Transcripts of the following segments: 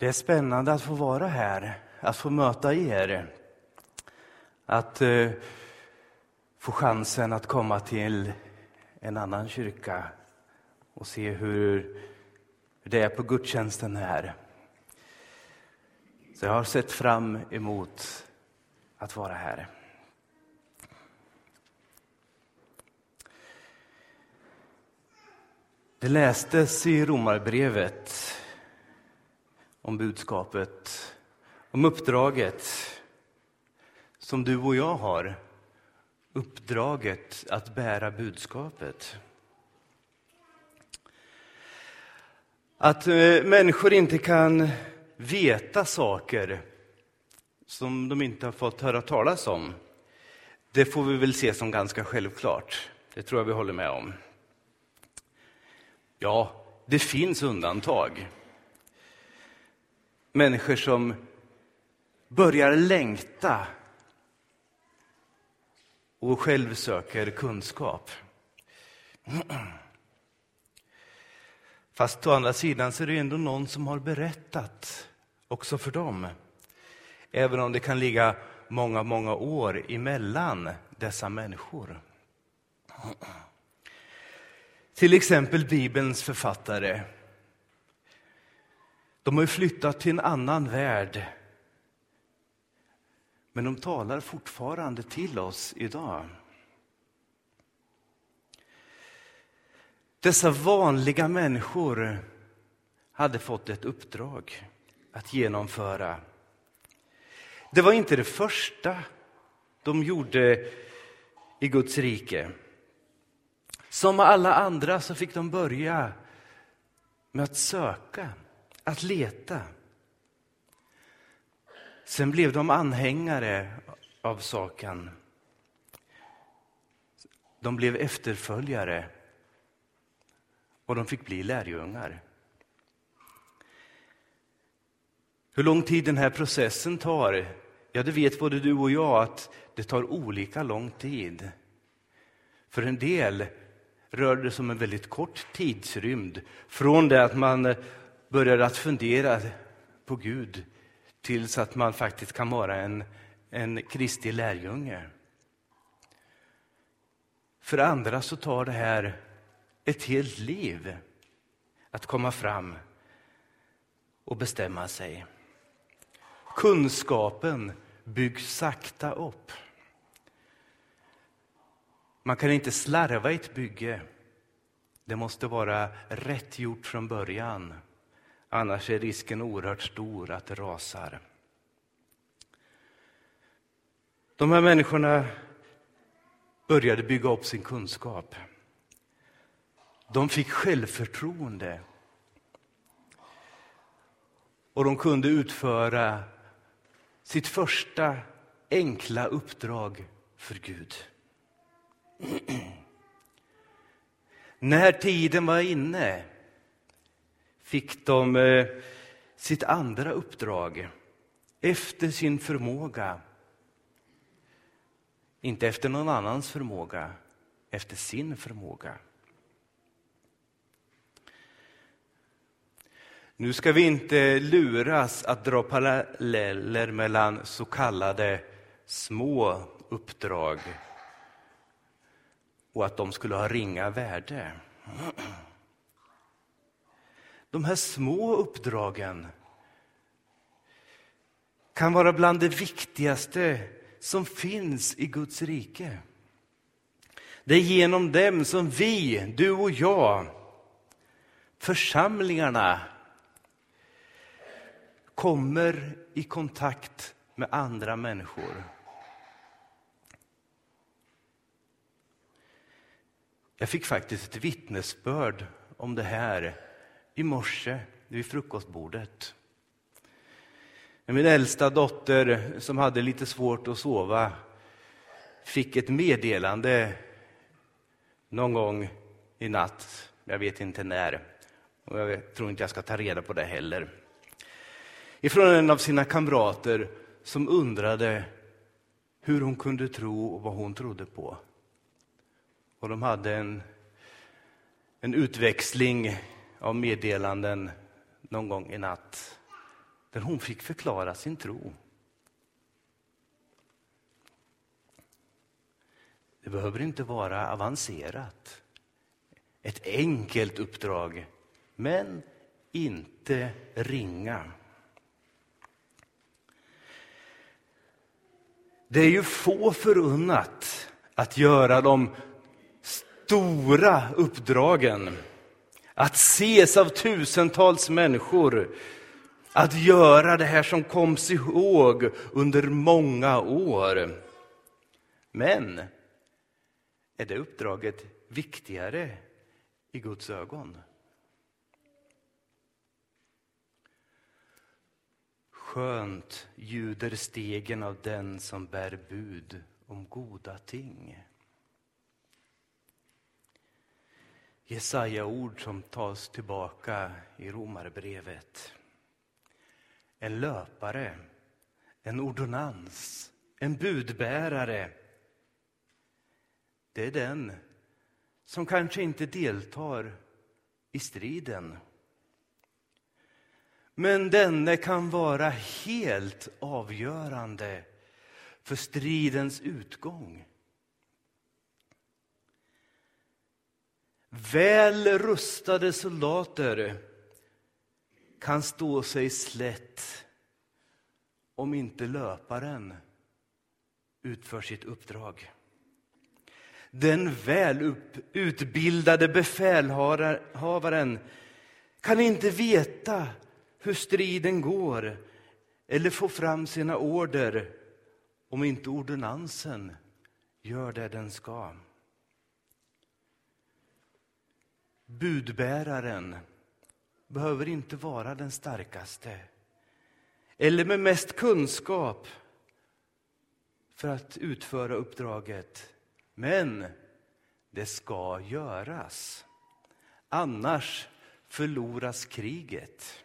Det är spännande att få vara här, att få möta er. Att eh, få chansen att komma till en annan kyrka och se hur det är på gudstjänsten här. Så jag har sett fram emot att vara här. Det lästes i Romarbrevet om budskapet, om uppdraget som du och jag har. Uppdraget att bära budskapet. Att eh, människor inte kan veta saker som de inte har fått höra talas om, det får vi väl se som ganska självklart. Det tror jag vi håller med om. Ja, det finns undantag. Människor som börjar längta och själv söker kunskap. Fast å andra sidan så är det ändå någon som har berättat också för dem. Även om det kan ligga många, många år emellan dessa människor. Till exempel Bibelns författare. De har flyttat till en annan värld. Men de talar fortfarande till oss idag. Dessa vanliga människor hade fått ett uppdrag att genomföra. Det var inte det första de gjorde i Guds rike. Som alla andra så fick de börja med att söka, att leta. Sen blev de anhängare av saken. De blev efterföljare och de fick bli lärjungar. Hur lång tid den här processen tar, ja det vet både du och jag att det tar olika lång tid. För en del rör det sig om en väldigt kort tidsrymd från det att man börjar att fundera på Gud tills att man faktiskt kan vara en, en Kristi lärjunge. För andra så tar det här ett helt liv att komma fram och bestämma sig. Kunskapen byggs sakta upp. Man kan inte slarva i ett bygge. Det måste vara rätt gjort från början. Annars är risken oerhört stor att det rasar. De här människorna började bygga upp sin kunskap. De fick självförtroende. Och de kunde utföra sitt första enkla uppdrag för Gud. När tiden var inne fick de eh, sitt andra uppdrag efter sin förmåga. Inte efter någon annans förmåga, efter sin förmåga. Nu ska vi inte luras att dra paralleller mellan så kallade små uppdrag och att de skulle ha ringa värde. De här små uppdragen kan vara bland det viktigaste som finns i Guds rike. Det är genom dem som vi, du och jag, församlingarna kommer i kontakt med andra människor. Jag fick faktiskt ett vittnesbörd om det här i morse vid frukostbordet. Min äldsta dotter, som hade lite svårt att sova, fick ett meddelande någon gång i natt. Jag vet inte när. Och jag tror inte jag ska ta reda på det heller. Ifrån en av sina kamrater som undrade hur hon kunde tro och vad hon trodde på. Och de hade en, en utväxling av meddelanden någon gång i natt. där hon fick förklara sin tro. Det behöver inte vara avancerat. Ett enkelt uppdrag, men inte ringa. Det är ju få förunnat att göra de stora uppdragen. Att ses av tusentals människor. Att göra det här som koms ihåg under många år. Men är det uppdraget viktigare i Guds ögon? Skönt ljuder stegen av den som bär bud om goda ting. Jesaja-ord som tas tillbaka i Romarbrevet. En löpare, en ordonnans, en budbärare. Det är den som kanske inte deltar i striden men denne kan vara helt avgörande för stridens utgång. Väl rustade soldater kan stå sig slätt om inte löparen utför sitt uppdrag. Den väl utbildade befälhavaren kan inte veta hur striden går eller få fram sina order om inte ordonnansen gör det den ska. Budbäraren behöver inte vara den starkaste eller med mest kunskap för att utföra uppdraget. Men det ska göras. Annars förloras kriget.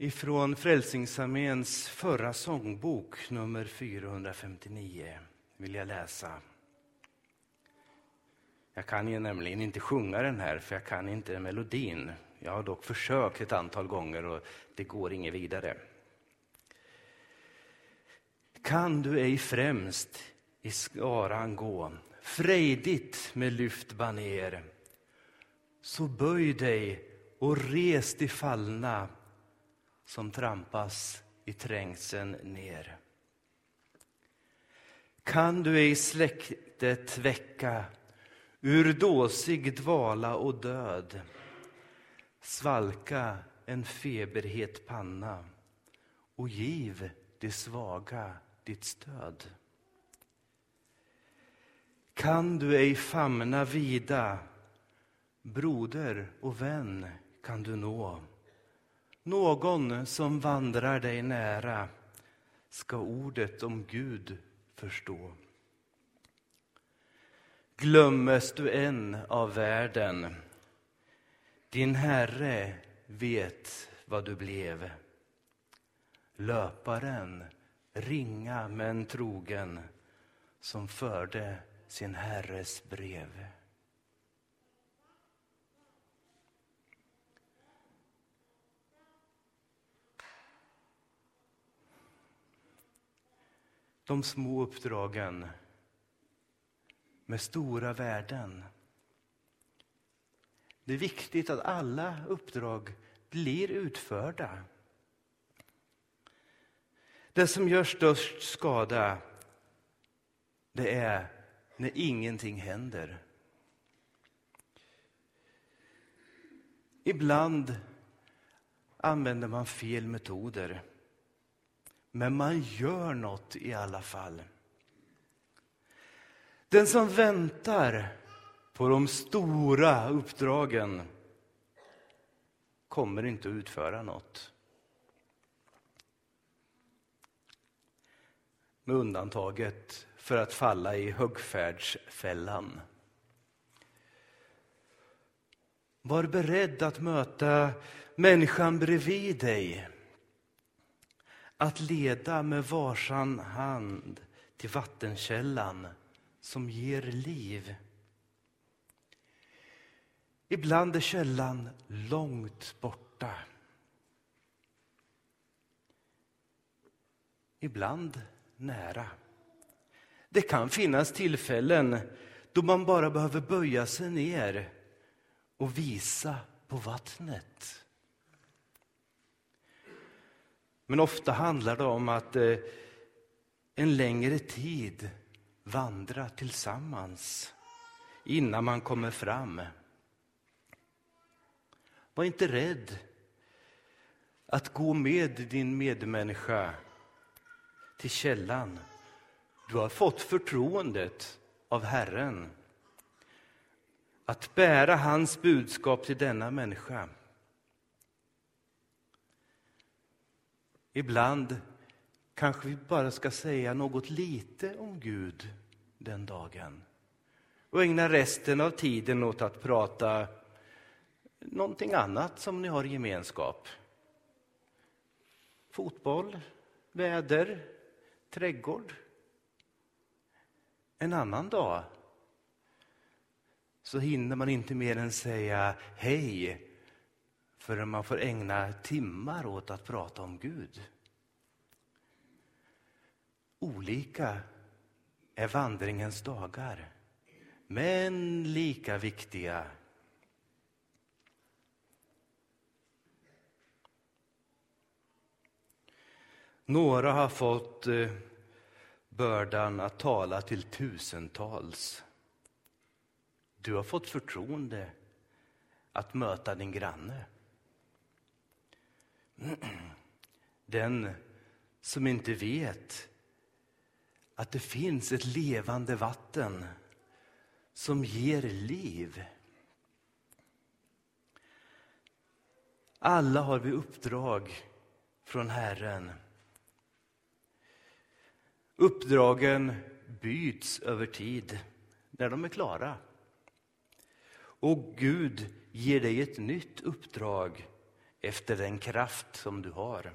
ifrån Frälsningsarméns förra sångbok, nummer 459, vill jag läsa. Jag kan ju nämligen inte sjunga den här, för jag kan inte melodin. Jag har dock försökt ett antal gånger och det går inget vidare. Kan du ej främst i skaran gå, frejdigt med lyft baner, så böj dig och res de fallna som trampas i trängseln ner. Kan du ej släktet väcka ur dåsig dvala och död svalka en feberhet panna och giv de svaga ditt stöd. Kan du ej famna vida broder och vän kan du nå någon som vandrar dig nära ska ordet om Gud förstå. Glömmes du än av världen, din Herre vet vad du blev. Löparen, ringa men trogen, som förde sin Herres brev. De små uppdragen med stora värden. Det är viktigt att alla uppdrag blir utförda. Det som gör störst skada, det är när ingenting händer. Ibland använder man fel metoder. Men man gör något i alla fall. Den som väntar på de stora uppdragen kommer inte att utföra något. Med undantaget för att falla i högfärdsfällan. Var beredd att möta människan bredvid dig att leda med varsam hand till vattenkällan som ger liv. Ibland är källan långt borta. Ibland nära. Det kan finnas tillfällen då man bara behöver böja sig ner och visa på vattnet. Men ofta handlar det om att eh, en längre tid vandra tillsammans innan man kommer fram. Var inte rädd att gå med din medmänniska till källan. Du har fått förtroendet av Herren att bära hans budskap till denna människa. Ibland kanske vi bara ska säga något lite om Gud den dagen och ägna resten av tiden åt att prata någonting annat som ni har i gemenskap. Fotboll, väder, trädgård. En annan dag så hinner man inte mer än säga hej förrän man får ägna timmar åt att prata om Gud. Olika är vandringens dagar, men lika viktiga. Några har fått eh, bördan att tala till tusentals. Du har fått förtroende att möta din granne. Den som inte vet att det finns ett levande vatten som ger liv. Alla har vi uppdrag från Herren. Uppdragen byts över tid när de är klara. Och Gud ger dig ett nytt uppdrag efter den kraft som du har.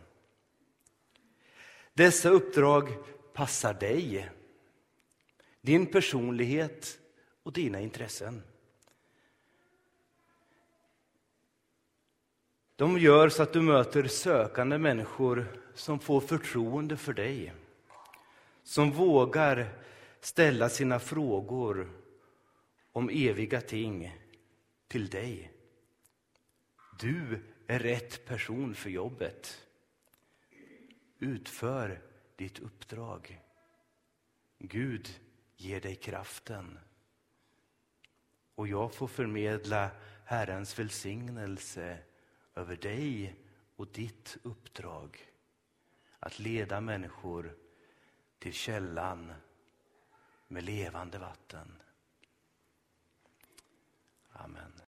Dessa uppdrag passar dig, din personlighet och dina intressen. De gör så att du möter sökande människor som får förtroende för dig, som vågar ställa sina frågor om eviga ting till dig. Du är rätt person för jobbet. Utför ditt uppdrag. Gud ger dig kraften. Och jag får förmedla Herrens välsignelse över dig och ditt uppdrag. Att leda människor till källan med levande vatten. Amen.